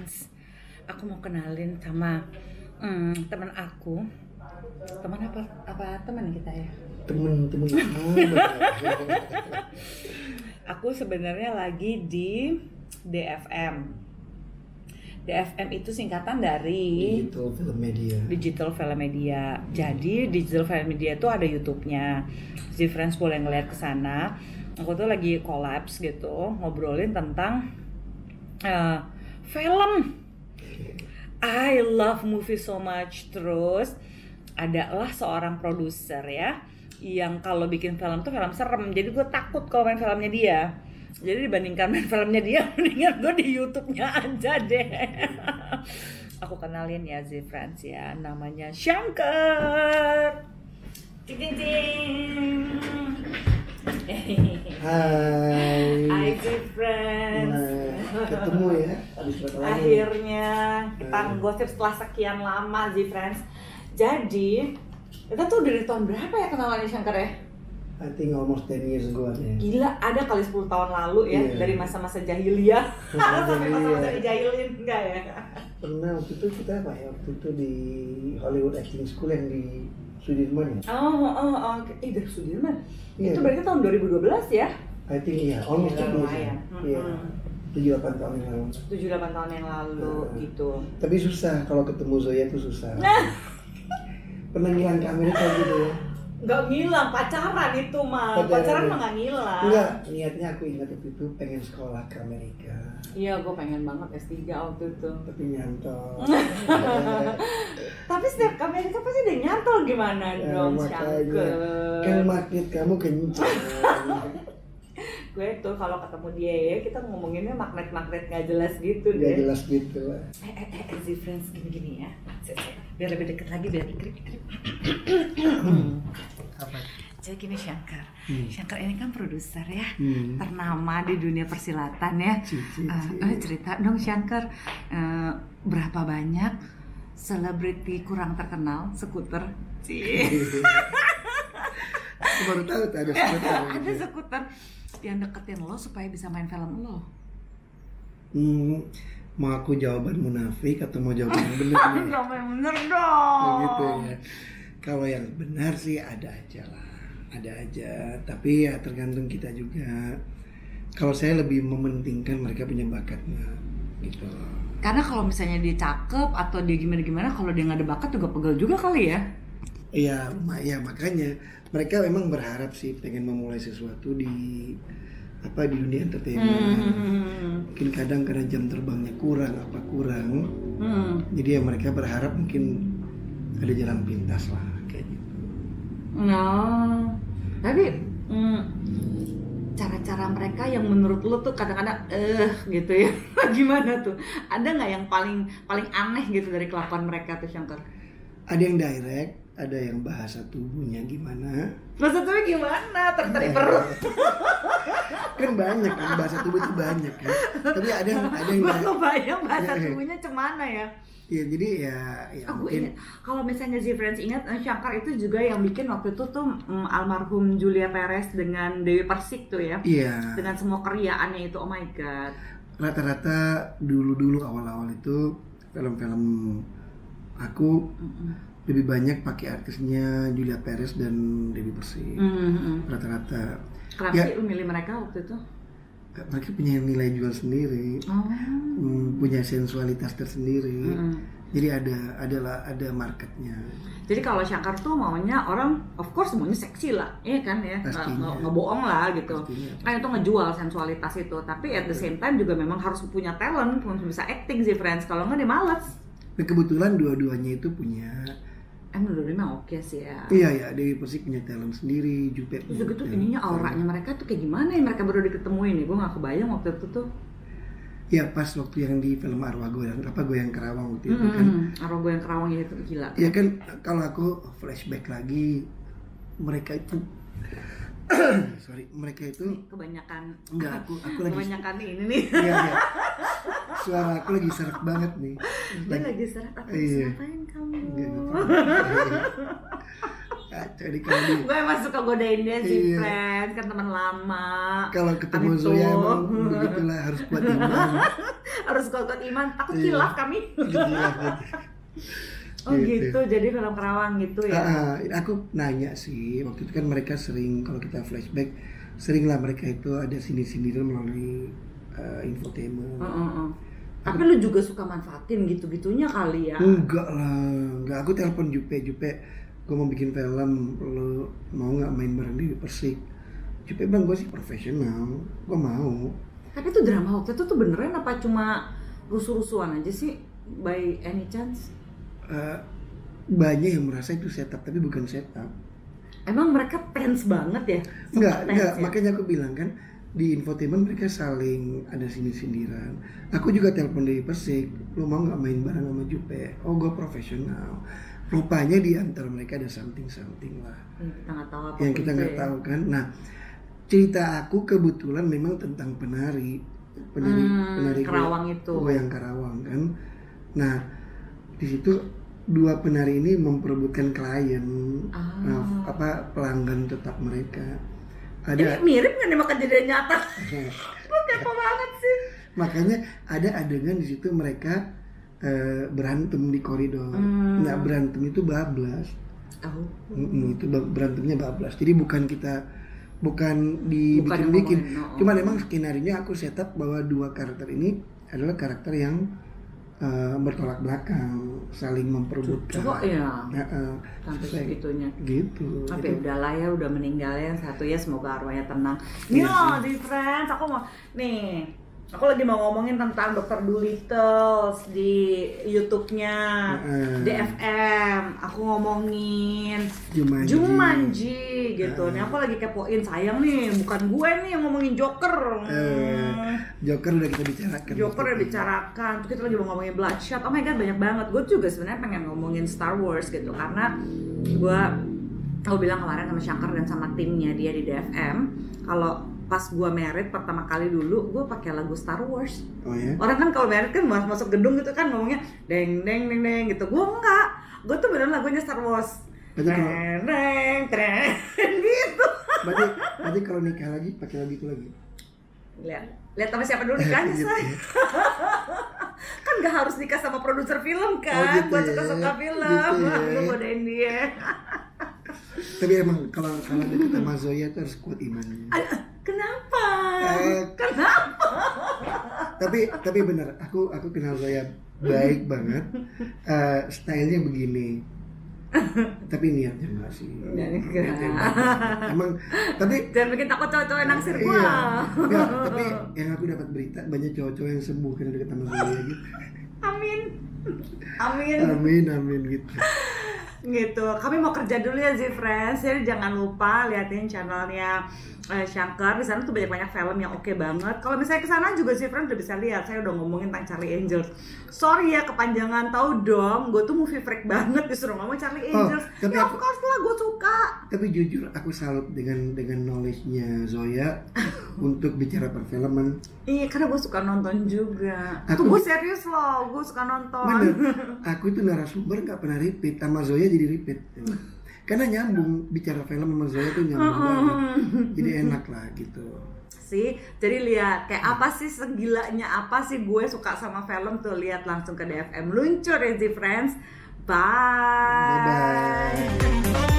Friends. Aku mau kenalin sama hmm, teman aku. Teman apa apa teman kita ya? temen-temen Aku sebenarnya lagi di DFM. DFM itu singkatan dari digital film media Digital Film Media. Jadi Digital Film Media itu ada YouTube-nya. Z Friends boleh ngeliat ke sana. Aku tuh lagi collapse gitu, ngobrolin tentang eh, film. I love movie so much. Terus adalah seorang produser ya yang kalau bikin film tuh film serem. Jadi gue takut kalau main filmnya dia. Jadi dibandingkan main filmnya dia, mendingan gue di YouTube-nya aja deh. Aku kenalin ya Z Friends ya, namanya Shankar. Cing cing. Hai Hai Z Friends. Nah, ketemu ya Akhirnya kita Hmm. ngegosip setelah sekian lama Z Friends. Jadi kita tuh dari tahun berapa ya kenalannya Shankar ya? I think almost 10 years ago ada ya Gila, ada kali 10 tahun lalu ya Iya. dari masa-masa jahiliyah sampai masa-masa dijahilin enggak ya? pernah waktu itu kita apa ya waktu itu di Hollywood Acting School yang di Sudirman ya Oh, oh, oh, eh dari Sudirman. Iya. Itu berarti tahun 2012 ya? I think iya almost Gila, 10 years ya iya Mm-mm. 7-8 tahun yang lalu 7-8 tahun yang lalu Hmm. gitu. tapi susah kalau ketemu Zoya tuh susah pernah ngilang ke Amerika gitu ya Nggak ngilang, pacaran itu mah. Pacaran. Pacaran mah nggak ngilang. enggak niatnya aku ingat waktu itu pengen sekolah ke Amerika Iya, gue pengen banget S3 waktu itu. tapi nyantol Tapi setiap ke Amerika pasti udah nyantol gimana Ya, dong, makanya. Kan magnet kamu kencang gue tuh kalau ketemu dia ya kita ngomonginnya magnet-magnet nggak jelas gitu Gak deh. jelas gitu lah Eh, eh, eh, friends gini-gini ya. Biar lebih deket lagi, biar ikrip-ikrip. apa Jadi gini Shankar. Hmm. Shankar ini kan produser ya. hmm. Ternama di dunia persilatan ya. Cici, Eh, eh, cerita dong Shankar. Eh, berapa banyak selebriti kurang terkenal skuter? Cie. aku baru tahu tuh ada sebutan ada gitu. skuter yang deketin lo supaya bisa main film lo. hmm, mau aku jawaban munafik atau mau jawaban yang benar Gak main bener dong. gitu ya kalau yang benar sih ada aja lah ada aja tapi ya tergantung kita juga kalau saya lebih mementingkan mereka punya bakatnya gitu Karena kalau misalnya dia cakep atau dia gimana-gimana, kalau dia nggak ada bakat juga pegel juga kali ya. Iya, ya makanya mereka memang berharap sih pengen memulai sesuatu di apa di dunia entertainment. Hmm. Mungkin kadang karena jam terbangnya kurang apa kurang, Hmm. jadi ya mereka berharap mungkin ada jalan pintas lah kayak gitu. Nah, tapi hmm, cara-cara mereka yang menurut lo tuh kadang-kadang eh gitu ya. Gimana tuh? Ada nggak yang paling paling aneh gitu dari kelakuan mereka tuh Shankar? Ada yang direct, ada yang bahasa tubuhnya gimana. Maksudnya gimana? Tertarik perut. Kan banyak kan bahasa tubuh itu banyak kan. Tapi ada yang ada yang direct. kebayang bahasa Iya. tubuhnya cemana ya. Ya jadi ya ya Aku mungkin ingat kalau misalnya Z Friends ingat eh, Shankar itu juga yang bikin waktu itu tuh mm, almarhum Julia Perez dengan Dewi Persik tuh ya. iya Dengan semua keriaannya itu oh my god. rata-rata dulu-dulu awal-awal itu film-film aku Mm-mm. Lebih banyak pakai artisnya Julia Perez dan Dewi Persik Mm-mm. rata-rata Kenapa Ya. sih lu milih mereka waktu itu? mereka punya nilai jual sendiri Oh. hmm, punya sensualitas tersendiri Mm-mm. jadi ada adalah ada marketnya Jadi kalau Shankar tuh maunya orang, of course maunya seksi lah, iya kan ya, Pastinya. nggak lah gitu. pastinya Kan itu ngejual sensualitas itu, tapi at the same time juga memang harus punya talent, harus bisa acting sih friends. Kalau nggak dia males. nah kebetulan dua-duanya itu punya Emang udah memang oke sih ya. iya ya Dewi Persik punya talent sendiri Jupe Terus gitu ininya auranya mereka tuh kayak gimana ya mereka baru diketemuin nih, gue nggak kebayang waktu itu tuh. ya pas waktu yang di film Arwah Goyang apa Goyang Kerawang waktu itu kan Hmm, Arwah gue yang kerawang itu gila. Ya kan kalau aku flashback lagi mereka itu sorry mereka itu Kebanyakan, enggak aku aku lagi kebanyakan ini nih. iya, iya. suara aku lagi serak banget nih Dia lagi serat apa Iya. ngapain kamu? Kacau kalau di gue emang suka godain dia sih Iya. friends kan teman lama kalau ketemu Zoya emang begitulah harus kuat iman harus kuat iman takut Iya. kilaf kami oh Gitu. gitu jadi film Kerawang gitu ya ah, aku nanya sih waktu itu kan mereka sering kalau kita flashback sering lah mereka itu ada sini-sini melalui uh, infotainment. Heeh, heeh. Tapi lu juga suka manfaatin gitu-gitunya kali ya Enggak lah, enggak. Aku telepon Jupe, Jupe, gue mau bikin film, lo mau nggak main bareng di Persik? Jupe bang, gue sih profesional, gue mau. tapi itu drama waktu itu tuh beneran apa cuma rusuh-rusuhan aja sih by any chance Eh, banyak yang merasa itu setup, tapi bukan setup. emang mereka tense banget ya Enggak, enggak. ya? Makanya aku bilang kan di infotainment mereka saling ada sindir-sindiran. Aku juga telepon dari Persik, lo mau nggak main bareng sama Jupe? Oh, gue profesional. Rupanya di antara mereka ada something-something lah. Yang kita nggak tahu apa yang kita nggak tahu kan. Nah, cerita aku kebetulan memang tentang penari, penari, Hmm, penari Kerawang itu. goyang Karawang kan. Nah, di situ dua penari ini memperebutkan klien, Ah. nah, apa pelanggan tetap mereka. Ini Ada, mirip nggak nih sama kejadian nyata? Lu kepo banget sih. makanya ada adegan di situ mereka eh, berantem di koridor. Hmm. Nah, berantem itu bablas. Oh. Mm-mm, itu berantemnya bablas. Jadi bukan kita bukan dibikin-bikin. ngomongin, oh. Cuman emang skenario aku setup bahwa dua karakter ini adalah karakter yang eh, bertolak belakang, saling memperebutkan. Cocok ya Ya, eh, sampai segitunya. gitu. Tapi Jadi, udahlah ya udah meninggal ya satu ya semoga arwahnya tenang. Nih loh di friends aku mau nih aku lagi mau ngomongin tentang Dr. Dolittle di YouTube-nya Heeh. DFM. Aku ngomongin Jumanji. Jumanji gitu. Nih aku lagi kepoin sayang nih bukan gue nih yang ngomongin Joker. Hmm. Joker udah kita bicarakan. Joker udah bicarakan, terus kita lagi mau ngomongin Bloodshot. Oh my god, banyak banget. Gue juga sebenarnya pengen ngomongin Star Wars gitu karena gue aku bilang kemarin sama Shankar dan sama timnya dia di DFM kalau pas gue merit pertama kali dulu gue pakai lagu Star Wars Oh ya. orang kan kalau merit kan mas- masuk gedung gitu kan ngomongnya deng deng deng deng gitu gue enggak gue tuh beneran lagunya Star Wars Berarti Tren, tren, tren, gitu berarti, berarti kalau nikah lagi pakai lagu itu lagi. lihat lihat sama siapa dulu nikahnya Gitu say ya. kan gak harus nikah sama produser film Oh, kan gitu buat ya. suka suka film Gitu ya. godain dia Tapi emang kalau kalau deket sama Zoya itu harus kuat imannya. Eh, kenapa? tapi tapi benar aku aku kenal Zoya baik banget. Eh, stylenya begini. Tapi niatnya enggak sih. Niatnya emang tapi jangan bikin takut cowok-cowok yang naksir iya enggak, tapi yang aku dapat berita banyak cowok-cowok yang sembuh karena deket sama Zoya gitu. Amin. Amin. Amin amin gitu gitu. Kami mau kerja dulu ya Zee Friends. Jadi jangan lupa liatin channelnya eh, Shankar. Di sana tuh banyak banyak film yang oke banget. Kalau misalnya ke sana juga Zee Friends udah bisa lihat. Saya udah ngomongin tentang Charlie Angels. Sorry ya kepanjangan. Tahu dong gue tuh movie freak banget. Disuruh ngomong Charlie Oh, Angels. Tapi ya of aku- course lah gue suka. Tapi jujur aku salut dengan dengan knowledge-nya Zoya untuk bicara perfilman. Iya karena gue suka nonton juga. Aku- tuh gue serius loh gue suka nonton. Bener, aku itu narasumber nggak pernah repeat. Sama Zoya jadi repeat. Karena nyambung bicara film sama Zoya tuh nyambung banget. Jadi enak lah gitu. sih jadi lihat kayak apa sih segilanya apa sih gue suka sama film tuh lihat langsung ke DFM luncur ya Friends bye Bye bye.